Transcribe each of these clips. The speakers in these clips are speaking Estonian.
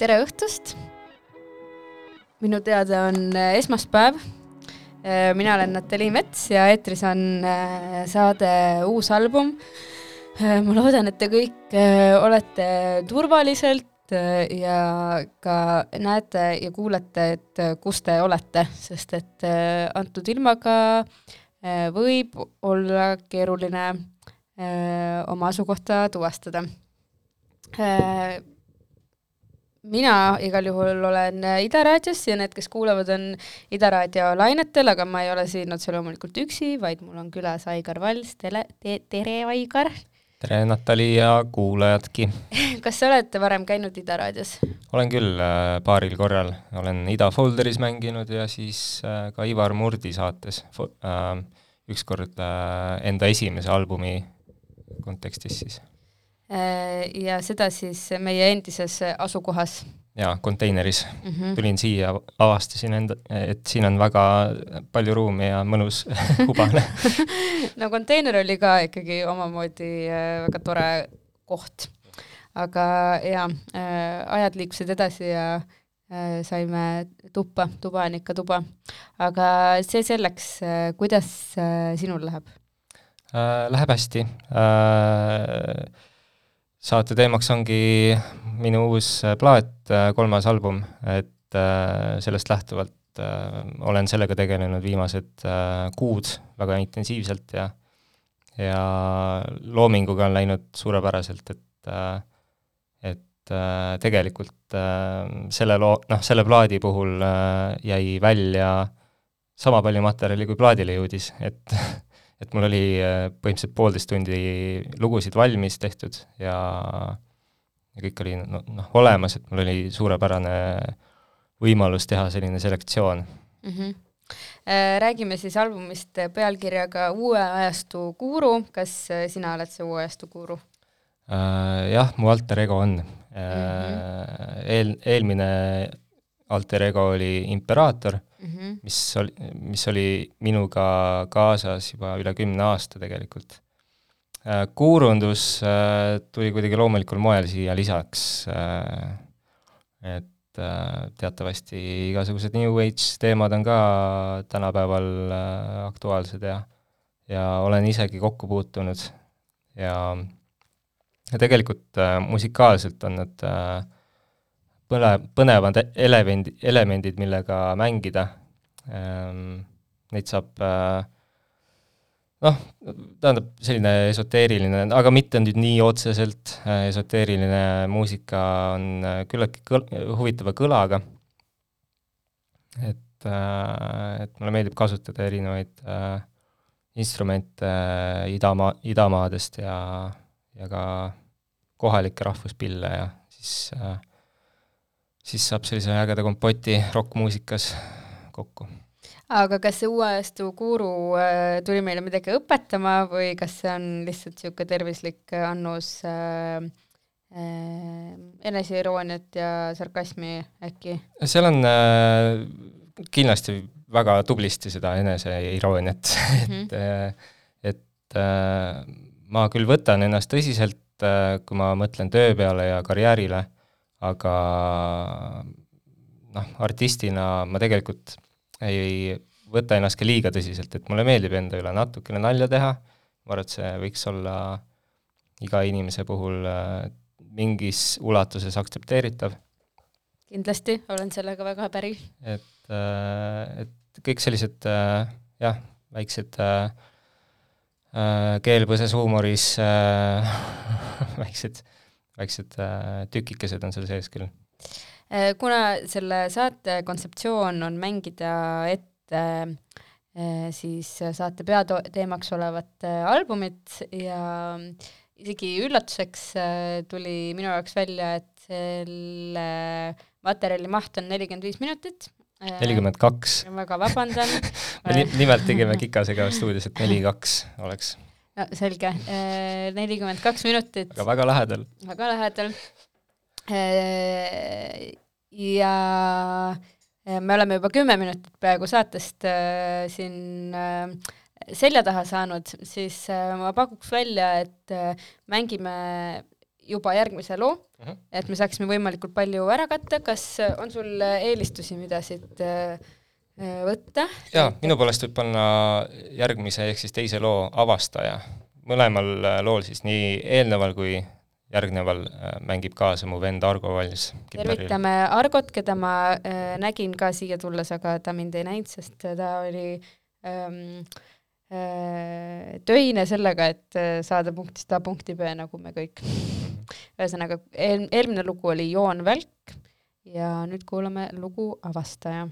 tere õhtust! minu teada on äh, esmaspäev. mina olen Natali Mets ja eetris on äh, saade Uus album. ma loodan, et te kõik olete turvaliselt ja ka näete ja kuulete, et kus te olete, sest et antud ilmaga võib olla keeruline oma asukohta tuvastada mina igal juhul olen Ida raadios ja need, kes kuulavad, on Ida raadio lainetel, aga ma ei ole siin otse loomulikult üksi, vaid mul on külas Aigar Vals, tere te,, tere Aigar! tere, Natali ja kuulajadki! kas sa oled varem käinud Ida raadios? olen küll äh, paaril korral, olen Ida Folderis mänginud ja siis äh, ka Ivar Murdi saates äh, ükskord äh, enda esimese albumi kontekstis siis. Äh, ja seda siis meie endises asukohas jaa, konteineris mm. -hmm. tulin siia, avastasin enda, et siin on väga palju ruumi ja mõnus hubane no konteiner oli ka ikkagi omamoodi äh, väga tore koht. aga jaa äh,, ajad liikusid edasi ja saime tuppa, tuba on ikka tuba. aga see selleks kuidas sinul läheb äh,? Läheb hästi äh, saate teemaks ongi minu uus äh, plaat, äh, kolmas album, et äh, sellest lähtuvalt olen sellega tegelenud viimased kuud väga intensiivselt ja ja loominguga on läinud suurepäraselt, et et tegelikult selle loo, noh, selle plaadi puhul jäi välja sama palju materjali, kui plaadile jõudis, et et mul oli põhimõtteliselt poolteist tundi lugusid valmis tehtud ja ja kõik oli noh no, olemas, et mul oli suurepärane võimalus teha selline selektsioon mm. -hmm. Räägime siis albumist pealkirjaga Uue ajastu guru, kas sina oled see uue ajastu guru? Jah, mu alter ego on mm. -hmm. Eel, eelmine alter ego oli Imperaator mm, -hmm. mis oli, mis oli minuga kaasas juba üle kümne aasta tegelikult Äh, kuurundus äh, tuli kuidagi loomulikul moel siia lisaks, äh, et teatavasti igasugused New Age teemad on ka tänapäeval aktuaalsed ja ja olen isegi kokku puutunud ja ja tegelikult musikaalselt on need põle-, põnevad elemendid, elemendid, millega mängida, ähm, neid saab äh, noh, tähendab selline esoteeriline, aga mitte nüüd nii otseselt, äh, esoteeriline muusika on äh, küllaltki kõl-, huvitava kõlaga, et, et mulle meeldib kasutada erinevaid instrumente idamaa, idamaadest ja, ja ka kohalikke rahvuspille ja siis äh, siis saab sellise ägeda kompoti rokkmuusikas kokku aga kas see uue ajastu guru äh, tuli meile midagi õpetama või kas see on lihtsalt niisugune tervislik äh, annus äh, äh, eneseirooniat ja sarkasmi äkki? seal on äh, kindlasti väga tublisti seda eneseirooniat mm, -hmm. et, äh, et äh, ma küll võtan ennast tõsiselt kui ma mõtlen töö peale ja karjäärile, aga noh, artistina ma tegelikult ei võta ennast ka liiga tõsiselt, et mulle meeldib enda üle natukene nalja teha, ma arvan, et see võiks olla iga inimese puhul äh, mingis ulatuses aktsepteeritav. kindlasti, olen sellega väga päri. et, äh, et kõik sellised äh, jah, väiksed keel põses huumoris väiksed, väiksed tükikesed on seal sees küll Äh, kuna selle saate kontseptsioon on mängida ette äh, siis saate peateemaks olevat äh, albumit ja isegi üllatuseks äh, tuli minu jaoks välja, et selle materjali maht on nelikümmend viis minutit. nelikümmend kaks. väga vabandan me ni nimelt tegime Kikasega stuudios, et neli kaks oleks. No selge, nelikümmend kaks minutit. aga väga lähedal. väga lähedal. ja me oleme juba kümme minutit peaaegu saatest siin selja taha saanud, siis ma pakuks välja, et mängime juba järgmise loo uh, -huh. et me saaksime võimalikult palju ära katta, kas on sul eelistusi, mida siit äh, võtta? jaa, minu poolest võib panna järgmise ehk siis teise loo avastaja. mõlemal äh, lool siis nii eelneval kui järgneval äh, mängib kaasa mu vend Argo Valls. tervitame Argot, keda ma äh, nägin ka siia tulles, aga ta mind ei näinud, sest ta oli ähm, äh, töine sellega, et äh, saada punktist A punkti B, nagu me kõik. ühesõnaga, eel-, eelmine lugu oli Joon Välk ja nüüd kuulame lugu Avastaja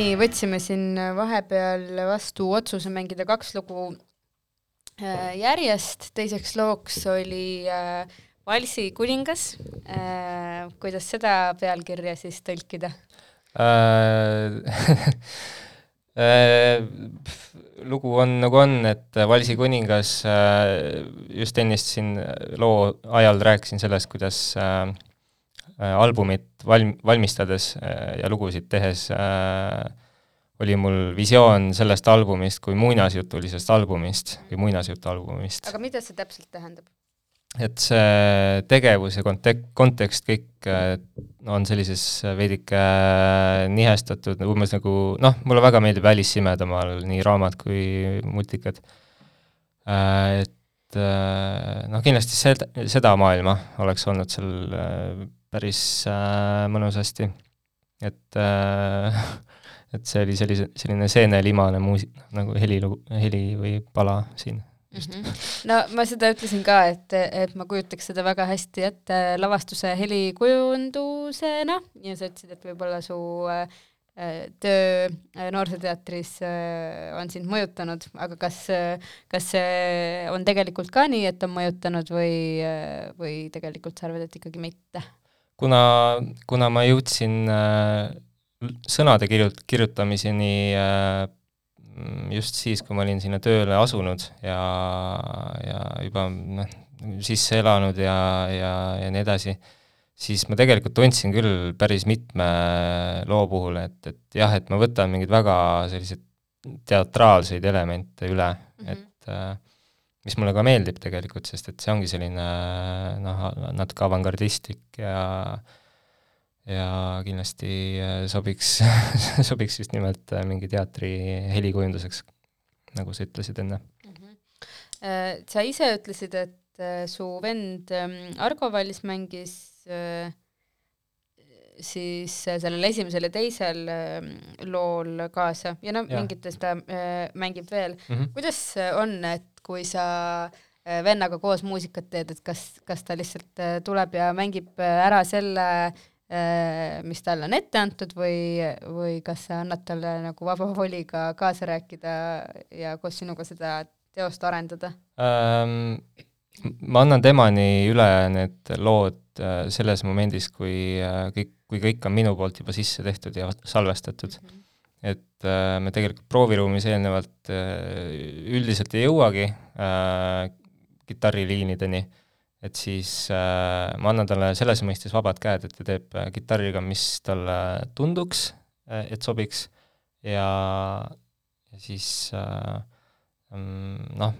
nii, võtsime siin vahepeal vastu otsuse mängida kaks lugu äh, järjest, teiseks looks oli äh, Valsi kuningas äh,. kuidas seda pealkirja siis tõlkida? Äh, äh, lugu on nagu on, et Valsi kuningas, äh, just ennist siin loo ajal rääkisin sellest, kuidas äh, äh, albumit valm-, valmistades äh, ja lugusid tehes äh, oli mul visioon sellest albumist kui muinasjutulisest albumist või muinasjutualbumist aga mida see täpselt tähendab? et see tegevus ja kontek-, kontekst kõik äh, on sellises veidike äh, nihestatud, umbes nagu noh, mulle väga meeldib Alice Imedamaal nii raamat kui multikad. Et äh, noh, kindlasti seda, seda maailma oleks olnud seal äh, päris äh, mõnusasti. et äh, et see oli sellise, selline seenelimane muusi-, nagu helilugu, heli või pala siin Mm -hmm. no ma seda ütlesin ka, et, et ma kujutaks seda väga hästi ette lavastuse helikujundusena ja sa ütlesid, et võib-olla su äh, töö äh, Noorsooteatris äh, on sind mõjutanud, aga kas, kas see on tegelikult ka nii, et on mõjutanud või, või tegelikult sa arvad, et ikkagi mitte? Kuna, kuna ma jõudsin äh, sõnade kirjut-, kirjutamiseni äh, just siis, kui ma olin sinna tööle asunud ja, ja juba noh, sisse elanud ja, ja, ja nii edasi, siis ma tegelikult tundsin küll päris mitme loo puhul, et, et jah, et ma võtan mingeid väga selliseid teatraalseid elemente üle mm, -hmm. et äh, mis mulle ka meeldib tegelikult, sest et see ongi selline noh, natuke avangardistlik ja ja kindlasti äh, sobiks sobiks just nimelt äh, mingi teatri helikujunduseks, nagu sa ütlesid enne mm. -hmm. sa ise ütlesid, et su vend ähm, Argo Vallis mängis siis sellel esimesel ja teisel ähm, lool kaasa ja no Jah. mingites ta mängib veel mm. -hmm. kuidas on, et kui sa äh, vennaga koos muusikat teed, et kas, kas ta lihtsalt äh, tuleb ja mängib äh, ära selle, mis talle on ette antud või, või kas sa annad talle nagu vaba voliga kaasa rääkida ja koos sinuga seda teost arendada? Ähm, ma annan temani üle need lood äh, selles momendis, kui äh, kõik, kui kõik on minu poolt juba sisse tehtud ja salvestatud mm. -hmm. et äh, me tegelikult prooviruumis eelnevalt äh, üldiselt ei jõuagi äh, kitarriliinideni, et siis äh, ma annan talle selles mõistes vabad käed, et ta teeb äh, kitarriga, mis talle tunduks äh,, et sobiks ja, ja siis äh, mm, noh,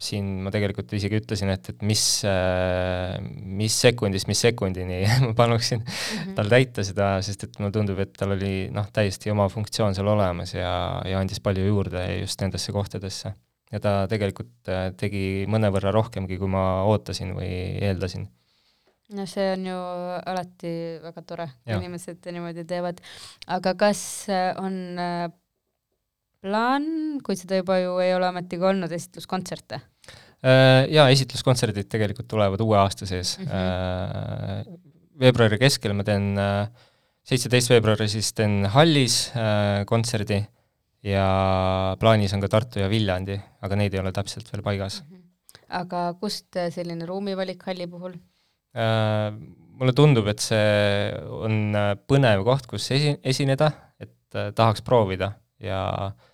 siin ma tegelikult isegi ütlesin, et, et mis, mis sekundist mis sekundini ma paluksin mm -hmm. tal täita seda, sest et mulle tundub, et tal oli noh, täiesti oma funktsioon seal olemas ja, ja andis palju juurde just nendesse kohtadesse. ja ta tegelikult äh, tegi mõnevõrra rohkemgi, kui ma ootasin või eeldasin. no see on ju alati väga tore, kui inimesed niimoodi teevad. aga kas äh, on äh, plaan, kui seda juba ju ei ole ometigi olnud, esitluskontserte? Jaa, esitluskontserdid tegelikult tulevad uue aasta sees mm. -hmm. veebruari keskel ma teen seitseteist veebruari siis teen Hallis äh, kontserdi ja plaanis on ka Tartu ja Viljandi, aga neid ei ole täpselt veel paigas aga kust äh, selline ruumivalik halli puhul? äh,. mulle tundub, et see on äh, põnev koht, kus esi-, esineda, et äh, tahaks proovida ja mm,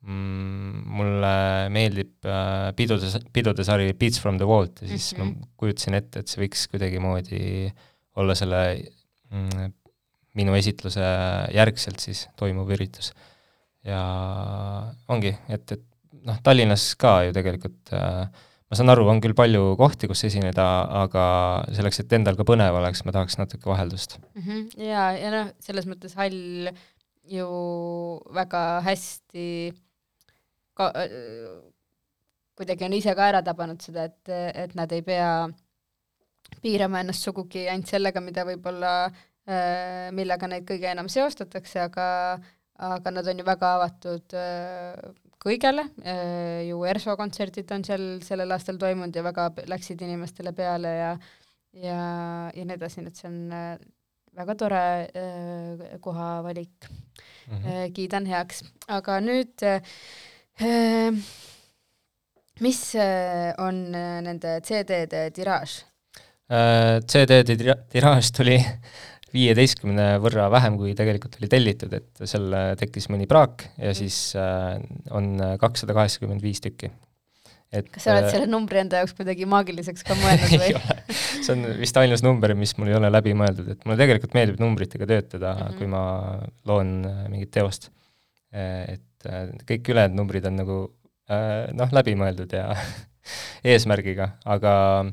mulle meeldib äh, pidude, pidude sari Beats from the Vault ja siis mm -hmm. ma kujutasin ette, et see võiks kuidagimoodi olla selle mm, minu esitluse järgselt siis toimuv üritus. ja ongi, et, et noh, Tallinnas ka ju tegelikult äh, ma saan aru, on küll palju kohti, kus esineda, aga selleks, et endal ka põnev oleks, ma tahaks natuke vaheldust mm. -hmm. ja, ja noh, selles mõttes hall ju väga hästi ka, kuidagi on ise ka ära tabanud seda, et, et nad ei pea piirama ennast sugugi ainult sellega, mida võib-olla äh,, millega neid kõige enam seostatakse, aga aga nad on ju väga avatud äh, kõigele, äh, ju ERSO kontserdid on seal sellel aastal toimunud ja väga läksid inimestele peale ja ja, ja nii edasi, nii et see on äh, väga tore kohavalik mm, -hmm. kiidan heaks. aga nüüd mis on nende CD-de tiraaž? CD-de tiraaž tuli viieteistkümne võrra vähem, kui tegelikult oli tellitud, et seal tekkis mõni praak ja siis äh, on kakssada kaheksakümmend viis tükki. et kas sa oled äh, selle numbri enda jaoks kuidagi maagiliseks ka mõelnud või ei ole, see on vist ainus number, mis mul ei ole läbi mõeldud, et mulle tegelikult meeldib numbritega töötada mm, -hmm. kui ma loon äh, mingit teost. et kõik ülejäänud numbrid on nagu noh, läbimõeldud ja eesmärgiga, aga äh,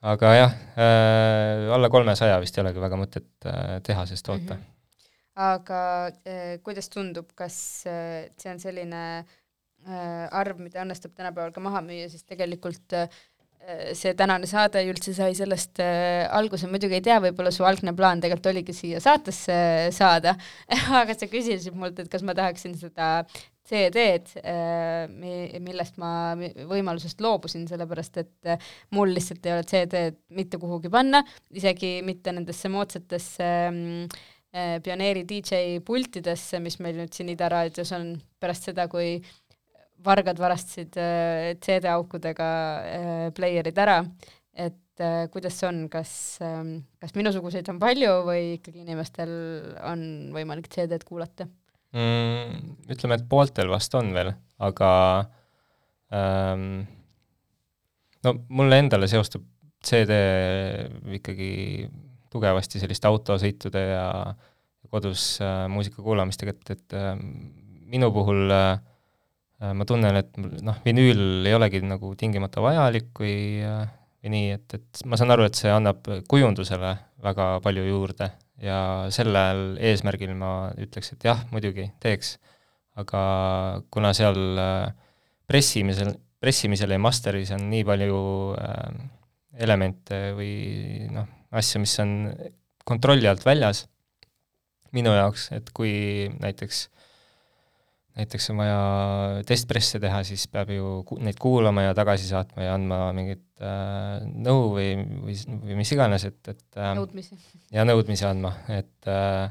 aga jah äh,, alla kolmesaja vist ei olegi väga mõtet äh, tehasest toota mm. -hmm. aga äh, kuidas tundub, kas äh, see on selline äh, arv, mida õnnestub tänapäeval ka maha müüa, sest tegelikult äh, see tänane saade üldse sai sellest äh, alguse, muidugi ei tea, võib-olla su algne plaan tegelikult oligi siia saatesse saada. Aga sa küsisid mult, et kas ma tahaksin seda CD-d, äh, millest ma võimalusest loobusin, sellepärast et äh, mul lihtsalt ei ole CD-d mitte kuhugi panna, isegi mitte nendesse moodsatesse mm, äh, pioneeri DJ pultidesse, mis meil nüüd siin Ida raadios on, pärast seda, kui vargad varastasid CD-aukudega pleierid ära, et kuidas see on, kas, ähm, kas minusuguseid on palju või ikkagi inimestel on võimalik CD-d kuulata? mm,? Ütleme, et pooltel vast on veel, aga ähm, no mulle endale seostub CD ikkagi tugevasti selliste autosõitude ja kodus äh, muusika kuulamistega, et, et äh, minu puhul äh, ma tunnen, et noh, vinüül ei olegi nagu tingimata vajalik või äh, või nii, et, et ma saan aru, et see annab kujundusele väga palju juurde ja sellel eesmärgil ma ütleks, et jah, muidugi teeks, aga kuna seal äh, pressimisel, pressimisel ja masteris on nii palju äh, elemente või noh, asju, mis on kontrolli alt väljas minu jaoks, et kui näiteks näiteks on vaja testpresse teha, siis peab ju neid kuulama ja tagasi saatma ja andma mingit äh, nõu või, või, või mis iganes, et, et äh, nõudmisi. ja nõudmisi andma, et äh,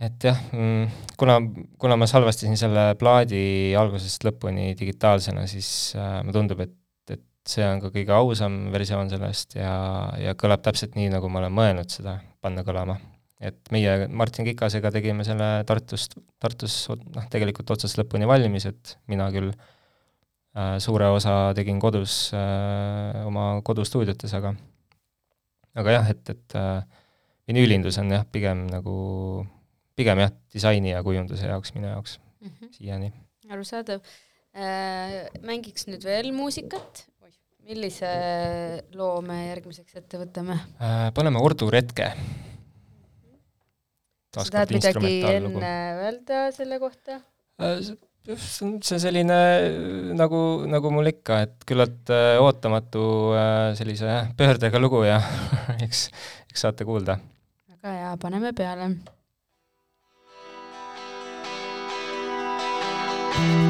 et jah, mm, kuna, kuna ma salvestasin selle plaadi algusest lõpuni digitaalsena, siis äh, mulle tundub, et, et see on ka kõige ausam versioon sellest ja, ja kõlab täpselt nii, nagu ma olen mõelnud seda panna kõlama et meie Martin Kikasega tegime selle Tartust, Tartus noh, tegelikult otsast lõpuni valmis, et mina küll äh, suure osa tegin kodus äh, oma kodustuudiotes, aga aga jah, et, et äh, vinüülindus on jah, pigem nagu, pigem jah, disaini ja kujunduse jaoks minu jaoks mm -hmm. siiani. arusaadav äh,. Mängiks nüüd veel muusikat, millise loo me järgmiseks ette võtame äh,? Paneme Ordu retke tahad midagi enne öelda selle kohta? Äh, see on see selline nagu, nagu mul ikka, et küllalt äh, ootamatu äh, sellise pöördega lugu ja eks, eks saate kuulda. väga hea, paneme peale. no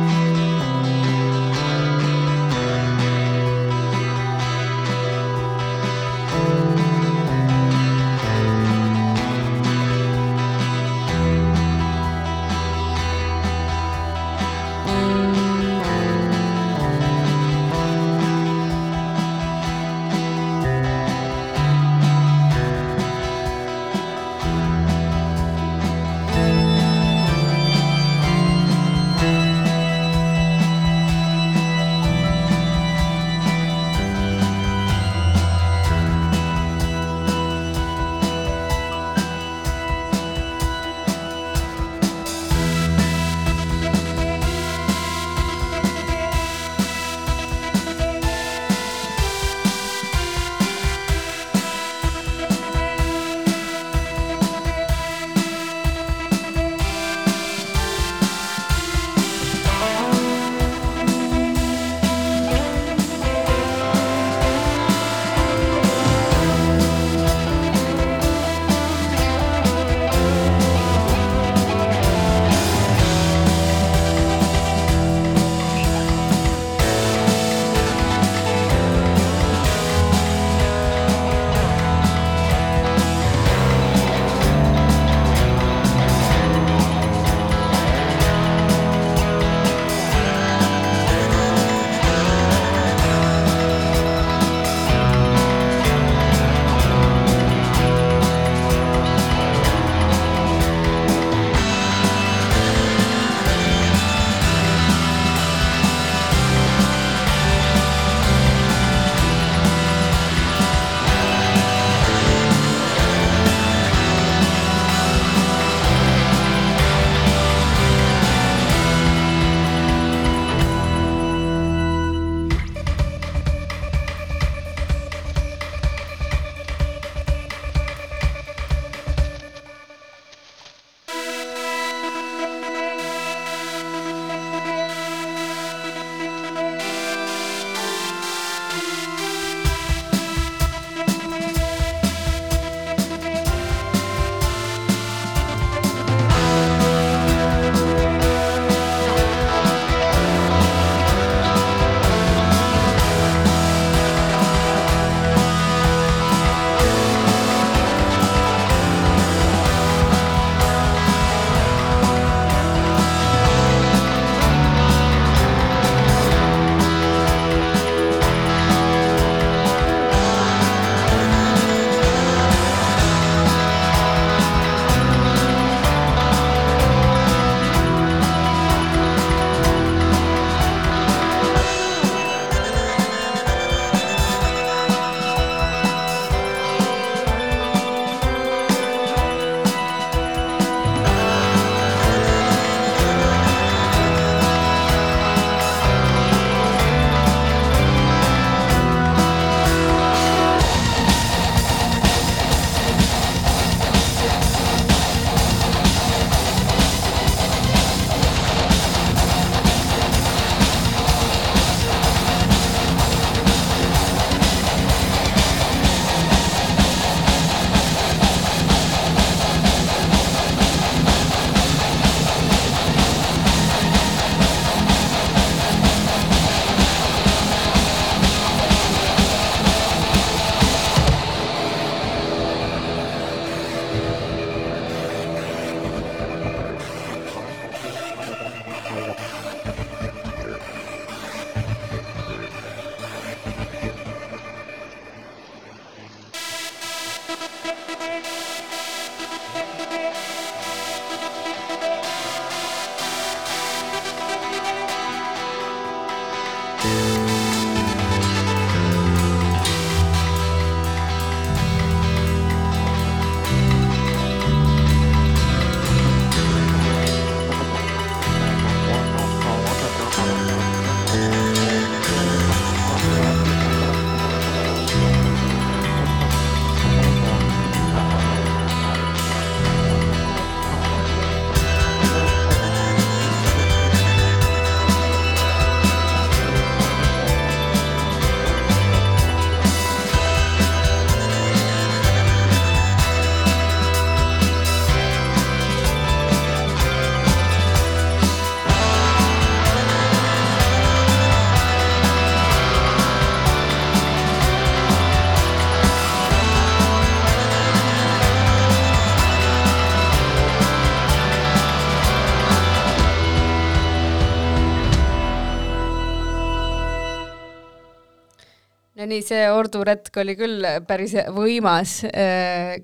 nii, see Ordu retk oli küll päris võimas,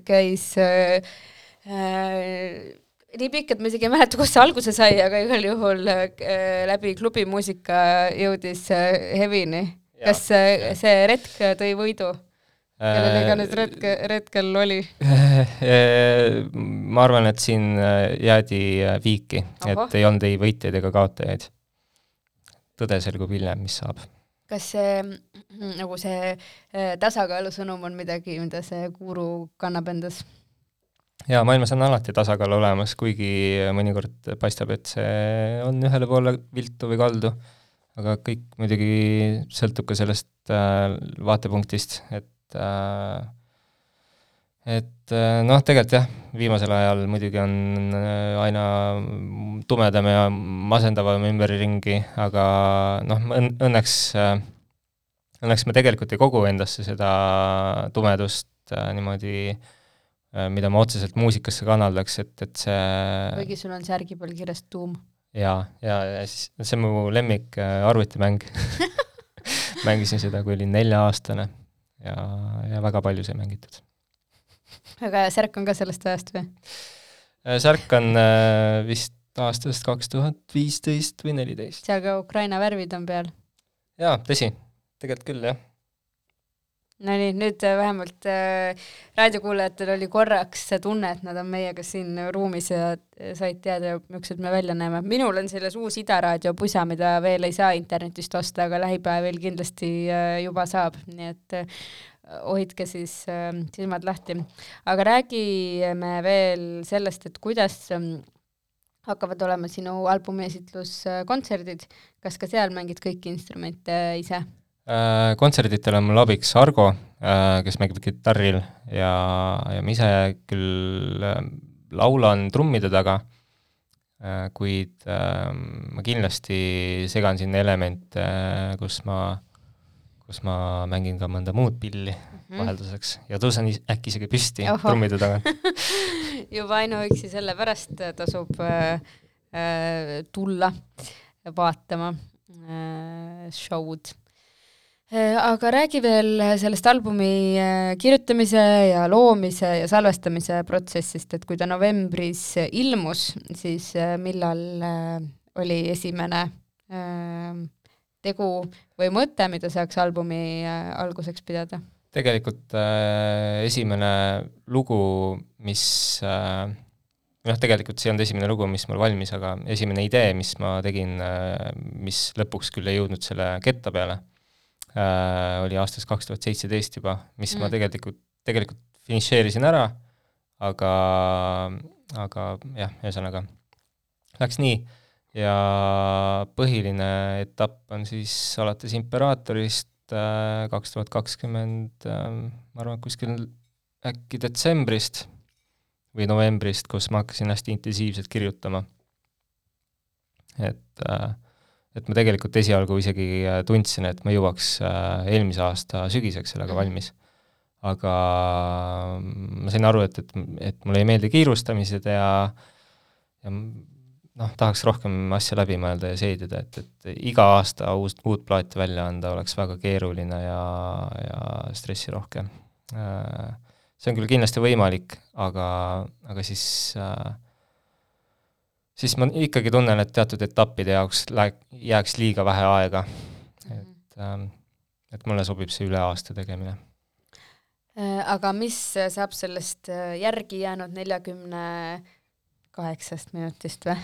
käis äh, nii pikk, et ma isegi ei mäleta, kust see alguse sai, aga igal juhul äh, läbi klubimuusika jõudis äh, Hevini. kas see, see retk tõi võidu? kellel iganes retk, retkel oli? ma arvan, et siin jäädi viiki, et ei olnud ei võitjaid ega kaotajaid. tõde selgub hiljem, mis saab kas see nagu see tasakaalu sõnum on midagi, mida see guru kannab endas? jaa, maailmas on alati tasakaal olemas, kuigi mõnikord paistab, et see on ühele poole viltu või kaldu, aga kõik muidugi sõltub ka sellest äh, vaatepunktist, et äh, et äh, noh, tegelikult jah, viimasel ajal muidugi on äh, aina tumedam ja masendavam ümberringi, aga noh, õnneks, äh, õnneks me tegelikult ei kogu endasse seda tumedust niimoodi mida ma otseselt muusikasse kanaldaks, et, et see kuigi sul on särgi peal kirjas tuum. jaa, ja, ja siis see on mu lemmik arvutimäng mängisin seda, kui olin nelja-aastane ja, ja väga palju sai mängitud. Aga särk on ka sellest ajast või? Äh, särk on vist aastast kaks tuhat viisteist või neliteist. seal ka Ukraina värvid on peal? jaa, tõsi, tegelikult küll, jah Nonii, nüüd äh, vähemalt äh, raadiokuulajatel oli korraks see tunne, et nad on meiega siin ruumis ja äh, said teada, millised me välja näeme. minul on selles uus Ida raadio pusa, mida veel ei saa internetist osta, aga lähipäevil kindlasti äh, juba saab, nii et äh, hoidke siis äh, silmad lahti. aga räägime veel sellest, et kuidas äh, hakkavad olema sinu albumi esitluskontserdid, kas ka seal mängid kõiki instrumente ise? Äh, kontserditel on mul abiks Argo, äh, kes mängib kitarril ja, ja ma ise küll äh, laulan trummide taga, kuid ma kindlasti segan sinna elemente, kus ma, kus ma mängin ka mõnda muud pilli mm -hmm. vahelduseks ja tõusen äkki isegi püsti trummide taga juba ainuüksi sellepärast tasub äh, tulla vaatama äh, show'd. Äh, aga räägi veel sellest albumi äh, kirjutamise ja loomise ja salvestamise protsessist, et kui ta novembris ilmus, siis äh, millal oli esimene tegu või mõte, mida saaks albumi alguseks pidada? tegelikult äh, esimene lugu, mis äh, noh, tegelikult see ei olnud esimene lugu, mis mul valmis, aga esimene idee, mis ma tegin äh,, mis lõpuks küll ei jõudnud selle ketta peale äh, oli aastast kaks tuhat seitseteist juba, mis mm. ma tegelikult, tegelikult finišeerisin ära, aga, aga jah, ühesõnaga läks nii ja põhiline etapp on siis alates Imperaatorist äh, kaks tuhat kakskümmend, äh, ma arvan, et kuskil äkki detsembrist või novembrist, kus ma hakkasin hästi intensiivselt kirjutama. et äh, et ma tegelikult esialgu isegi äh, tundsin, et ma jõuaks äh, eelmise aasta sügiseks sellega mhm. valmis. aga mm, ma sain aru, et, et, et mulle ei meeldi kiirustamised ja ja noh, tahaks rohkem asja läbi mõelda ja seedida, et, et iga aasta uus, uut plaati välja anda oleks väga keeruline ja, ja stressirohke. Äh, see on küll kindlasti võimalik, aga, aga siis äh, siis ma ikkagi tunnen, et teatud etappide jaoks läheb, jääks liiga vähe aega. Mhm. et, ähm, et mulle sobib see üle aasta tegemine. Äh, aga mis saab sellest äh, järgi jäänud neljakümne kaheksast minutist või?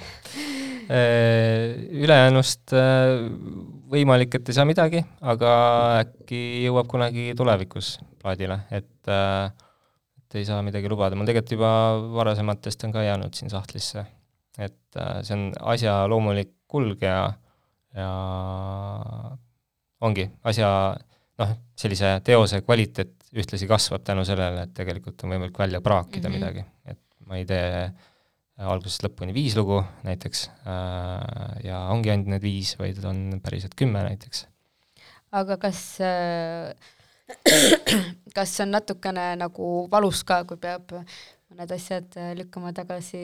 Äh, ülejäänust võimalik, et ei saa midagi, aga äkki jõuab kunagi tulevikus plaadile, et et ei saa midagi lubada, mul tegelikult juba varasematest on ka jäänud siin sahtlisse et äh, see on asja loomulik kulg ja, ja ongi asja noh, sellise teose kvaliteet ühtlasi kasvab tänu sellele, et tegelikult on võimalik välja praakida mm -hmm. midagi, et ma ei tee algusest lõpuni viis lugu näiteks äh, ja ongi ainult need viis, vaid on päriselt kümme näiteks. aga kas äh, kas on natukene nagu valus ka, kui peab mõned asjad lükkama tagasi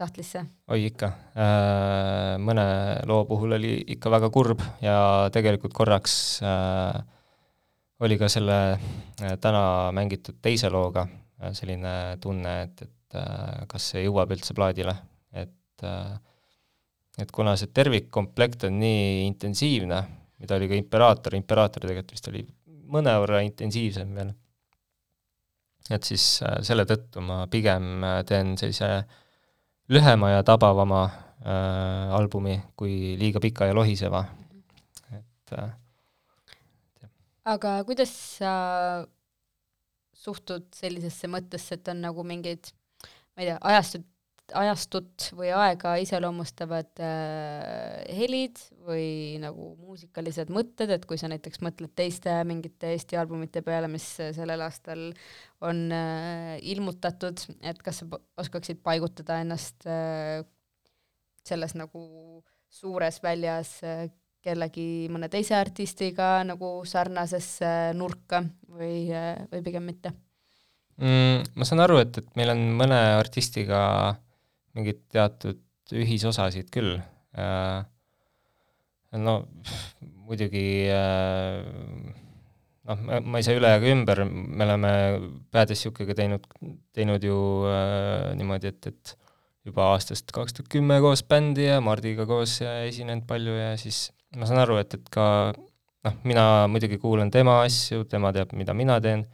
sahtlisse? oi ikka, äh, mõne loo puhul oli ikka väga kurb ja tegelikult korraks äh, oli ka selle äh, täna mängitud teise looga äh, selline tunne, et, et äh, kas see jõuab üldse plaadile, et äh, et kuna see tervikkomplekt on nii intensiivne, mida oli ka Imperaator, Imperaator tegelikult vist oli mõnevõrra intensiivsem veel, et siis äh, selle tõttu ma pigem teen sellise lühema ja tabavama äh, albumi kui liiga pika ja lohiseva, et äh, aga kuidas sa suhtud sellisesse mõttesse, et on nagu mingid, ma ei tea, ajastut, ajastut või aega iseloomustavad äh, helid või nagu muusikalised mõtted, et kui sa näiteks mõtled teiste mingite Eesti albumite peale, mis sellel aastal on äh, ilmutatud, et kas sa oskaksid paigutada ennast äh, selles nagu suures väljas äh, kellegi, mõne teise artistiga nagu sarnasesse nurka või, või pigem mitte? Mm, ma saan aru, et, et meil on mõne artistiga mingeid teatud ühisosasid küll äh,. no muidugi äh, noh, ma ei saa üle ega ümber, me oleme Bad as Siukega teinud, teinud ju äh, niimoodi, et, et juba aastast kaks tuhat kümme koos bändi ja Mardiga koos ja esinenud palju ja siis ma saan aru, et, et ka noh, mina muidugi kuulan tema asju, tema teab, mida mina teen,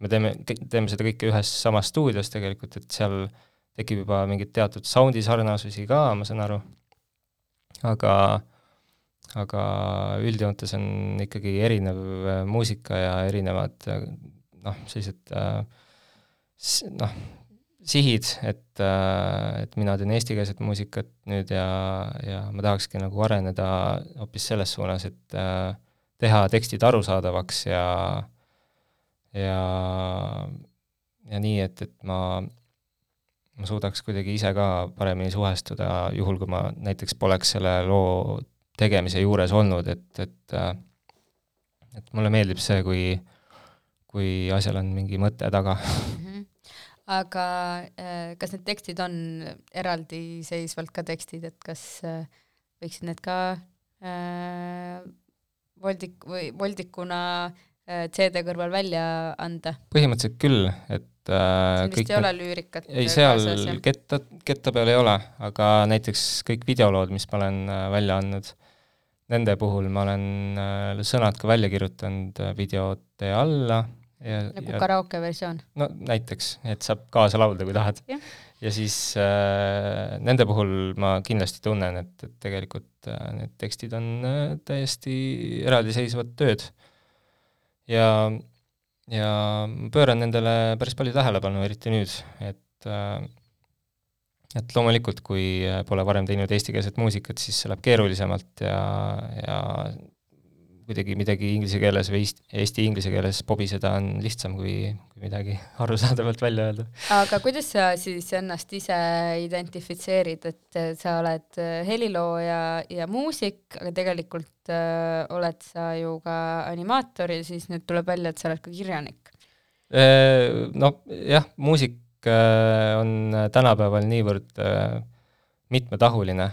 me teeme, teeme seda kõike ühes samas stuudios tegelikult, et seal tekib juba mingit teatud soundi sarnasusi ka, ma saan aru, aga aga üldjoontes on ikkagi erinev äh, muusika ja erinevad äh, noh, sellised äh, noh, sihid, et äh, et mina teen eestikeelset muusikat nüüd ja, ja ma tahakski nagu areneda hoopis selles suunas, et äh, teha tekstid arusaadavaks ja ja, ja nii, et, et ma, ma suudaks kuidagi ise ka paremini suhestuda, juhul kui ma näiteks poleks selle loo tegemise juures olnud, et, et äh, et mulle meeldib see, kui, kui asjal on mingi mõte taga Mhm. aga äh, kas need tekstid on eraldiseisvalt ka tekstid, et kas äh, võiksid need ka äh, voldik- või voldikuna äh, CD kõrval välja anda? põhimõtteliselt küll, et äh, siin vist ei ole lüürikat ei, kaasas, seal jah? ketta, ketta peal ei ole, aga näiteks kõik videolood, mis ma olen äh, välja andnud, nende puhul ma olen äh, sõnad ka välja kirjutanud äh, videote alla ja, nagu ja karaoke versioon? no näiteks, et saab kaasa laulda, kui tahad. Ja siis äh, nende puhul ma kindlasti tunnen, et, et tegelikult äh, need tekstid on äh, täiesti eraldiseisvad tööd. Ja, ja pööran nendele päris palju tähelepanu, eriti nüüd, et äh, et loomulikult, kui äh, pole varem teinud eestikeelset muusikat, siis see läheb keerulisemalt ja, ja kuidagi midagi inglise keeles või eesti, eesti inglise keeles pobiseda on lihtsam, kui, kui midagi arusaadavalt välja öelda. aga kuidas sa siis ennast ise identifitseerid, et sa oled äh, helilooja ja muusik, aga tegelikult äh, oled sa ju ka animaator ja siis nüüd tuleb välja, et sa oled ka kirjanik. Äh, No jah, muusik on tänapäeval niivõrd mitmetahuline,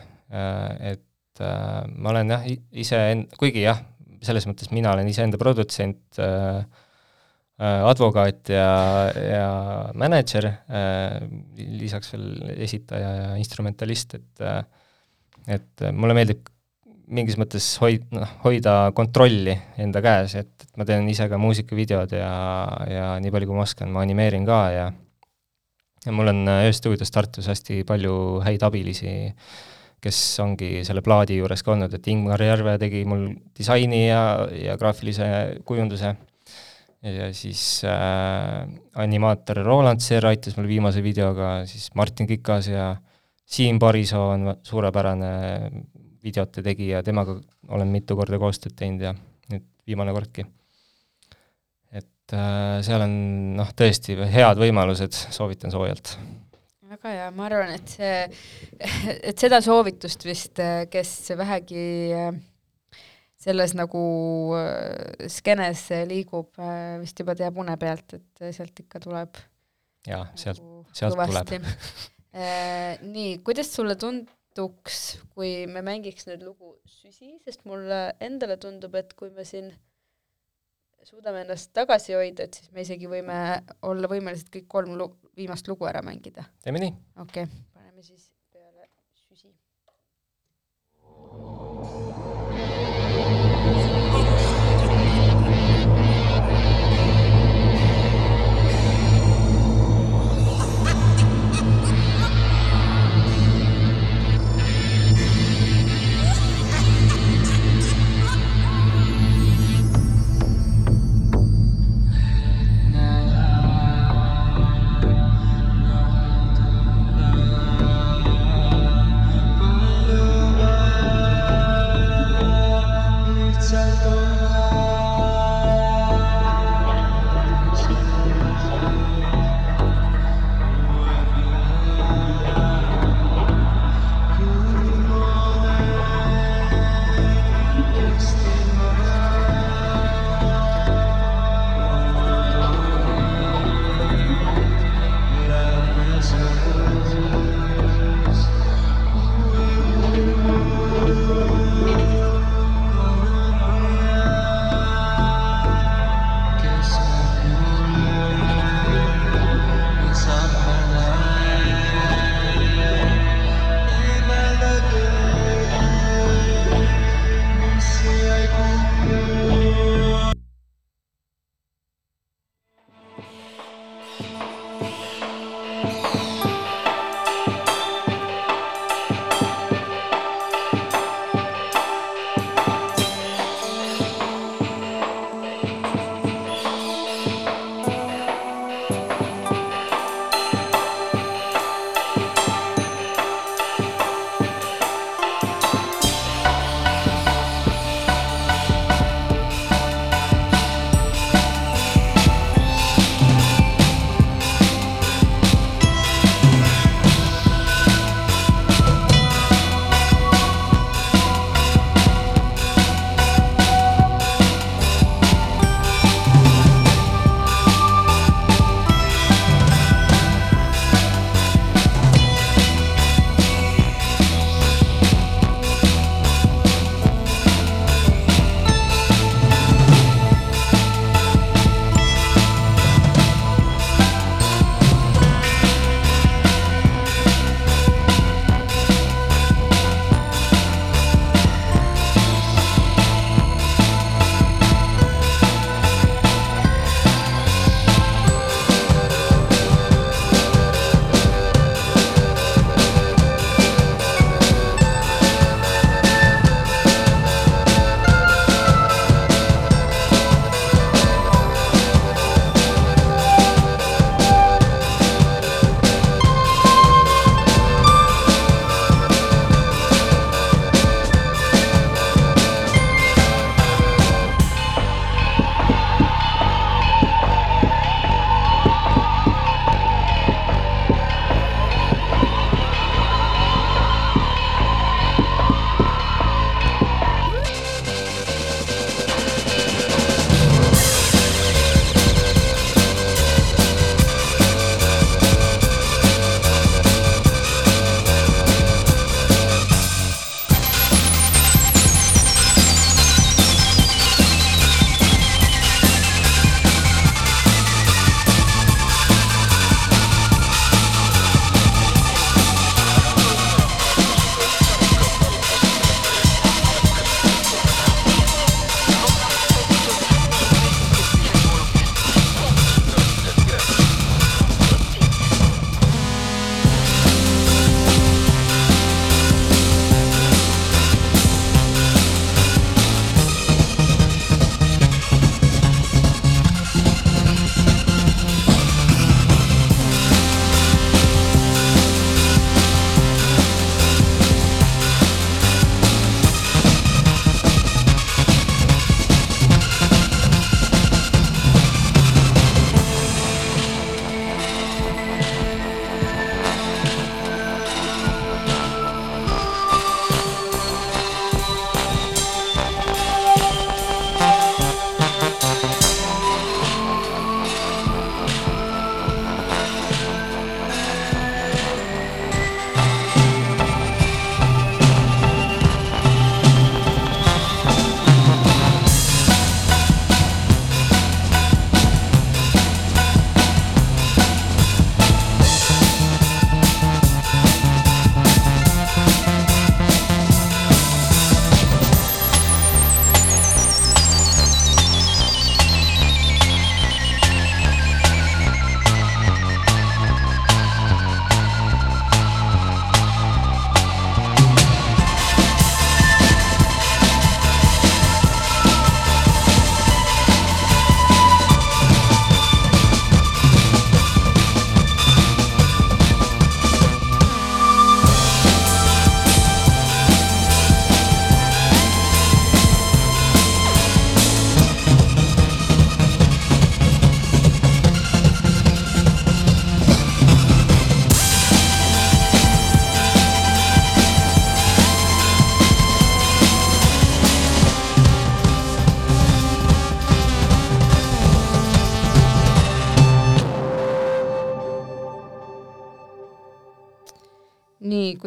et ma olen jah, ise, kuigi jah, selles mõttes mina olen iseenda produtsent, advokaat ja, ja mänedžer, lisaks veel esitaja ja instrumentalist, et et mulle meeldib mingis mõttes hoid-, noh, hoida kontrolli enda käes, et, et ma teen ise ka muusikavideod ja, ja nii palju, kui ma oskan, ma animeerin ka ja ja mul on ühes stuudios Tartus hästi palju häid abilisi, kes ongi selle plaadi juures ka olnud, et Ingmar Järve tegi mul disaini ja, ja graafilise kujunduse ja siis äh, animaator Roland Seer aitas mul viimase videoga, siis Martin Kikas ja Siim Parisoo on suurepärane videote tegija, temaga olen mitu korda koostööd teinud ja nüüd viimane kordki. et äh, seal on noh, tõesti head võimalused, soovitan soojalt. Väga hea, ma arvan, et see, et seda soovitust vist, kes vähegi äh, selles nagu äh, skeenes liigub, äh, vist juba teab une pealt, et sealt ikka tuleb jaa, sealt, nagu sealt kõvasti. Äh, nii, kuidas sulle tunduks, kui me mängiks nüüd lugu Süsi, sest mulle endale tundub, et kui me siin suudame ennast tagasi hoida, et siis me isegi võime olla võimelised kõik kolm lu-, viimast lugu ära mängida. teeme nii. okei okay.,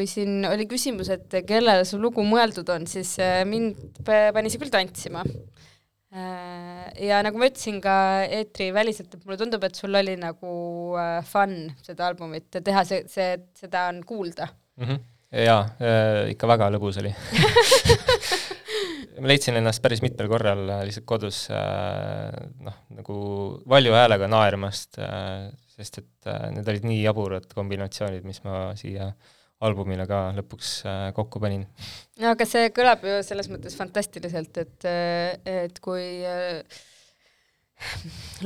kui siin oli küsimus, et kellele su lugu mõeldud on, siis äh, mind pani see küll tantsima. ja nagu ma ütlesin ka eetriväliselt, et mulle tundub, et sul oli nagu äh, fun seda albumit teha, see, see, seda on kuulda. mm. -hmm. jaa äh,, ikka väga lõbus oli ma leidsin ennast päris mitmel korral äh, lihtsalt kodus äh, noh, nagu valju häälega naermast äh,, sest et äh, need olid nii jaburad kombinatsioonid, mis ma siia albumile ka lõpuks äh, kokku panin. no aga see kõlab ju selles mõttes fantastiliselt, et, et kui äh,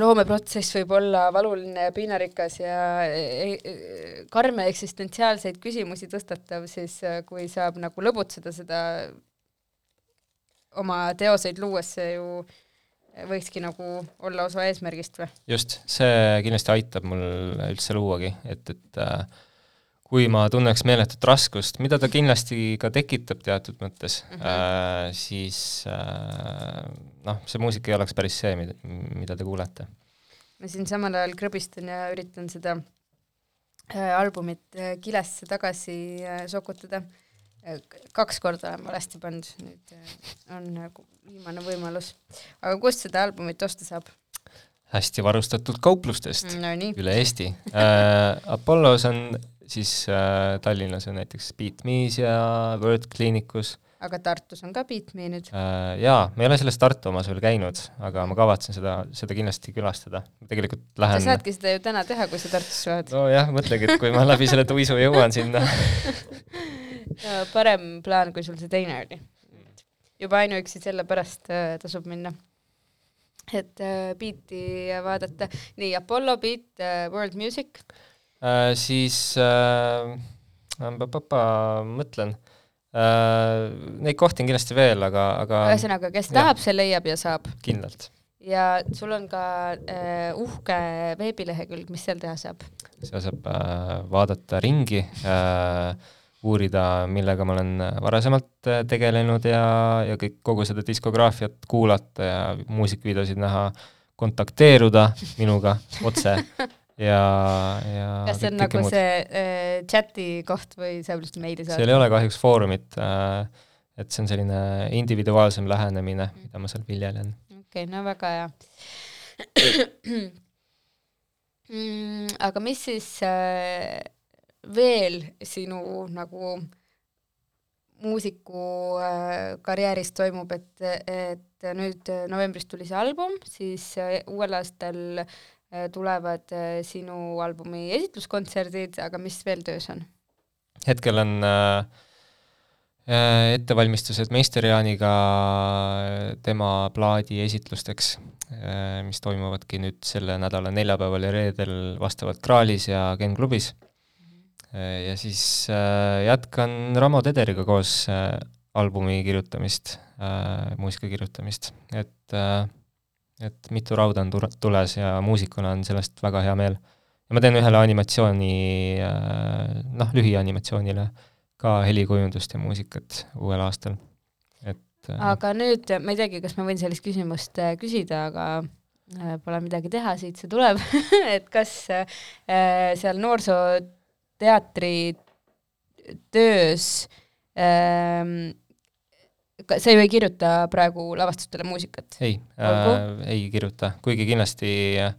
loomeprotsess võib olla valuline ja piinarikas ja karme eksistentsiaalseid küsimusi tõstatav, siis äh, kui saab nagu lõbutseda seda oma teoseid luues, see ju võikski nagu olla osa eesmärgist või? just, see kindlasti aitab mul üldse luuagi, et, et äh, kui ma tunneks meeletut raskust, mida ta kindlasti ka tekitab teatud mõttes mm. -hmm. äh, siis äh, noh, see muusika ei oleks päris see, mida, mida te kuulete. ma siin samal ajal krõbistan ja üritan seda äh, albumit äh, kilesse tagasi äh, sokutada. kaks korda olen valesti pannud, nüüd äh, on nagu viimane võimalus. aga kust seda albumit osta saab? hästi varustatud kauplustest mm. Nonii, üle Eesti äh,. Apollos on siis äh, Tallinnas on näiteks Beat Me's ja Word Clinicus aga Tartus on ka Beat Me nüüd. äh,. jaa, ma ei ole selles Tartu omas veel käinud, aga ma kavatsen seda, seda kindlasti külastada. tegelikult sa lähen saadki seda ju täna teha, kui sa Tartusse oled. nojah, mõtlegi, et kui ma läbi selle tuisu jõuan sinna. parem plaan, kui sul see teine oli. juba ainuüksi sellepärast äh, tasub minna. et äh, Beati vaadata, nii Apollo, Beat äh,, World Music Äh, siis äh, papa, mõtlen äh,, neid kohti on kindlasti veel, aga, aga ühesõnaga, kes jah. tahab, see leiab ja saab. kindlalt. ja sul on ka äh, uhke veebilehekülg, mis seal teha saab? seal saab äh, vaadata ringi äh,, uurida, millega ma olen varasemalt äh, tegelenud ja, ja kõik, kogu seda diskograafiat kuulata ja muusikavideosid näha, kontakteeruda minuga otse ja, ja kas see on nagu muud. see äh, chati koht või saab lihtsalt meili seal saada? ei ole kahjuks foorumit äh,, et see on selline individuaalsem lähenemine, mida ma seal viljelen. okei okay,, no väga hea mm,. aga mis siis äh, veel sinu nagu muusiku äh, karjääris toimub, et, et nüüd novembris tuli see album, siis äh, uuel aastal tulevad äh, sinu albumi esitluskontserdid, aga mis veel töös on? hetkel on äh, äh, ettevalmistused meister Jaaniga tema plaadi esitlusteks äh,, mis toimuvadki nüüd selle nädala neljapäeval ja reedel vastavalt Kraalis ja Gen klubis äh,. ja siis äh, jätkan Ramo Tederiga koos äh, albumi kirjutamist äh,, muusika kirjutamist, et äh, et mitu rauda on tule- tules ja muusikuna on sellest väga hea meel. Ja ma teen ühele animatsiooni, noh, lühianimatsioonile ka helikujundust ja muusikat uuel aastal, et äh, aga nüüd ma ei teagi, kas ma võin sellist küsimust äh, küsida, aga äh, pole midagi teha, siit see tuleb. Et kas äh, seal noorsooteatri töös ähm, sa ju ei kirjuta praegu lavastustele muusikat? ei äh,, ei kirjuta, kuigi kindlasti äh,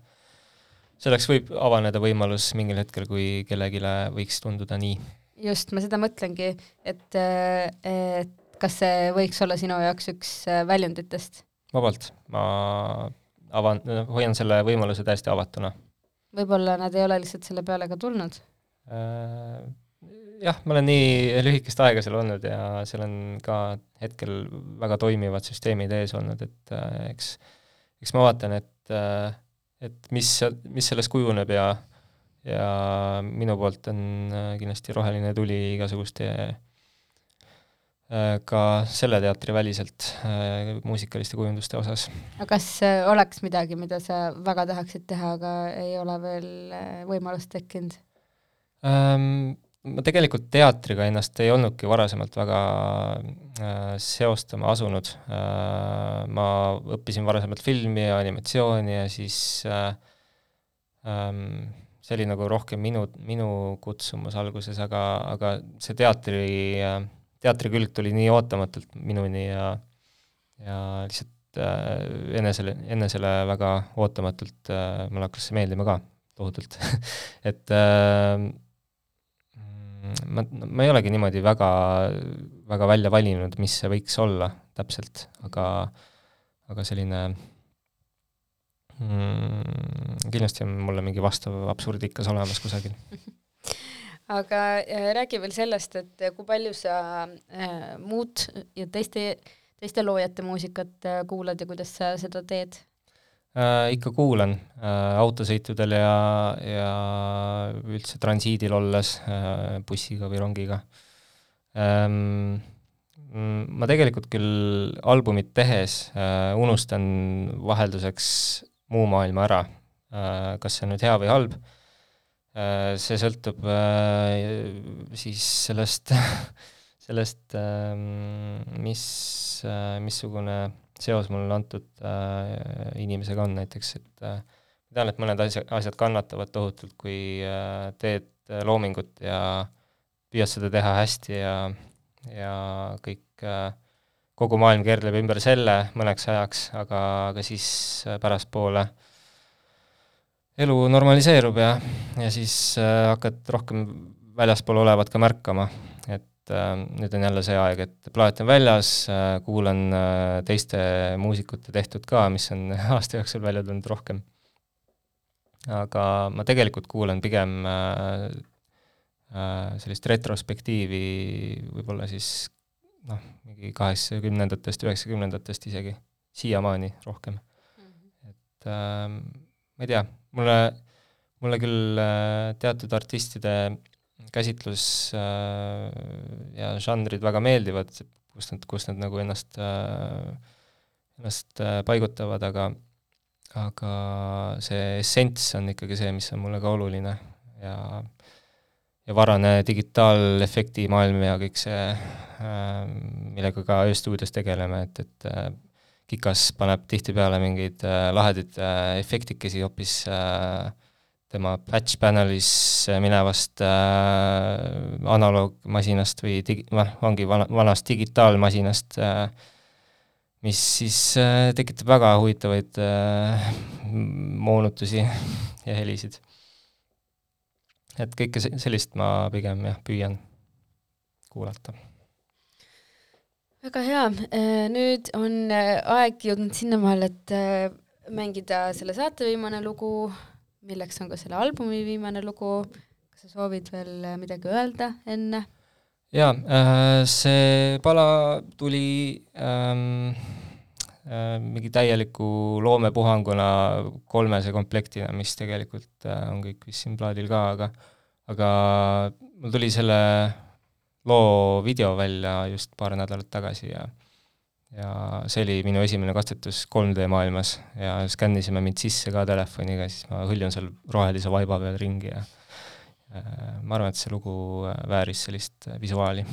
selleks võib avaneda võimalus mingil hetkel, kui kellelegi võiks tunduda nii. just, ma seda mõtlengi, et, et kas see võiks olla sinu jaoks üks äh, väljunditest? vabalt, ma avan, hoian selle võimaluse täiesti avatuna võib-olla nad ei ole lihtsalt selle peale ka tulnud? Äh, jah, ma olen nii lühikest aega seal olnud ja seal on ka hetkel väga toimivad süsteemid ees olnud, et äh, eks, eks ma vaatan, et äh, et mis, mis sellest kujuneb ja ja minu poolt on äh, kindlasti roheline tuli igasuguste äh, ka selle teatri väliselt äh, muusikaliste kujunduste osas. aga kas äh, oleks midagi, mida sa väga tahaksid teha, aga ei ole veel äh, võimalust tekkinud? Ähm, ma tegelikult teatriga ennast ei olnudki varasemalt väga äh, seostama asunud äh,. ma õppisin varasemalt filmi ja animatsiooni ja siis äh, ähm, see oli nagu rohkem minu, minu kutsumus alguses, aga, aga see teatri, teatri külg tuli nii ootamatult minuni ja ja lihtsalt enesele, enesele väga ootamatult mulle hakkas see meeldima ka tohutult et äh, ma, ma ei olegi niimoodi väga, väga välja valinud, mis see võiks olla täpselt, aga, aga selline mm, kindlasti on mulle mingi vastav absurdikas olemas kusagil aga äh, räägi veel sellest, et kui palju sa äh, muud ja teiste, teiste loojate muusikat äh, kuulad ja kuidas sa seda teed? Äh,? ikka kuulan äh, autosõitudel ja, ja üldse transiidil olles äh, bussiga või rongiga ähm,. ma tegelikult küll albumit tehes äh, unustan vahelduseks muu maailma ära äh,, kas see on nüüd hea või halb äh,, see sõltub äh, siis sellest sellest äh,, mis äh,, missugune seos mul antud äh, inimesega on näiteks, et äh, ma tean, et mõned asja, asjad kannatavad tohutult, kui äh, teed äh, loomingut ja püüad seda teha hästi ja, ja kõik äh,, kogu maailm keerleb ümber selle mõneks ajaks, aga, aga siis äh, pärastpoole elu normaliseerub ja, ja siis äh, hakkad rohkem väljaspool olevat ka märkama, et äh, nüüd on jälle see aeg, et plaat on väljas äh,, kuulan äh, teiste muusikute tehtud ka, mis on aasta jooksul välja tulnud rohkem. aga ma tegelikult kuulan pigem äh, äh, sellist retrospektiivi võib-olla siis noh, mingi kaheksakümnendatest, üheksakümnendatest isegi, siiamaani rohkem mm. -hmm. et äh, ma ei tea, mulle, mulle küll äh, teatud artistide käsitlus äh, ja žanrid väga meeldivad, kus nad, kus nad nagu ennast äh,, ennast äh, paigutavad, aga aga see essents on ikkagi see, mis on mulle ka oluline. Ja ja varane digitaalefekti maailm ja kõik see millega ka ööstuudios tegeleme, et, et Kikas paneb tihtipeale mingeid lahedaid efektikesi hoopis äh, tema patch panelis minevast äh, analoogmasinast või digi-, noh, ongi vana, vanast digitaalmasinast äh,, mis siis äh, tekitab väga huvitavaid äh, moonutusi ja helisid. et kõike sellist ma pigem jah, püüan kuulata. väga hea, äh, nüüd on äh, aeg jõudnud sinnamaale, et äh, mängida selle saate viimane lugu milleks on ka selle albumi viimane lugu, kas sa soovid veel midagi öelda enne? jaa, äh, see pala tuli ähm, äh, mingi täieliku loomepuhanguna kolmese komplektina, mis tegelikult äh, on kõik vist siin plaadil ka, aga aga mul tuli selle loo video välja just paar nädalat tagasi ja ja see oli minu esimene katsetus 3D maailmas ja skännisime mind sisse ka telefoniga, siis ma hõljun seal rohelise vaiba peal ringi ja äh, ma arvan, et see lugu äh, vääris sellist äh, visuaali.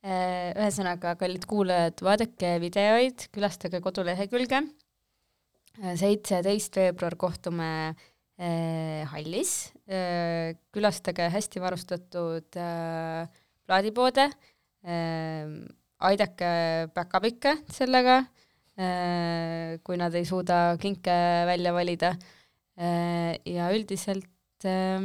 Ühesõnaga, kallid kuulajad, vaadake videoid, külastage kodulehekülge, seitseteist veebruar kohtume hallis, külastage hästi varustatud plaadipoode, aidake päkapikke sellega, äh, kui nad ei suuda klinke välja valida. Äh, ja üldiselt äh,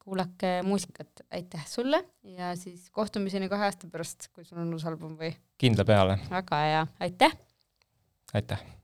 kuulake muusikat, aitäh sulle ja siis kohtumiseni kahe aasta pärast, kui sul on uus album või? kindla peale. väga hea, aitäh! aitäh!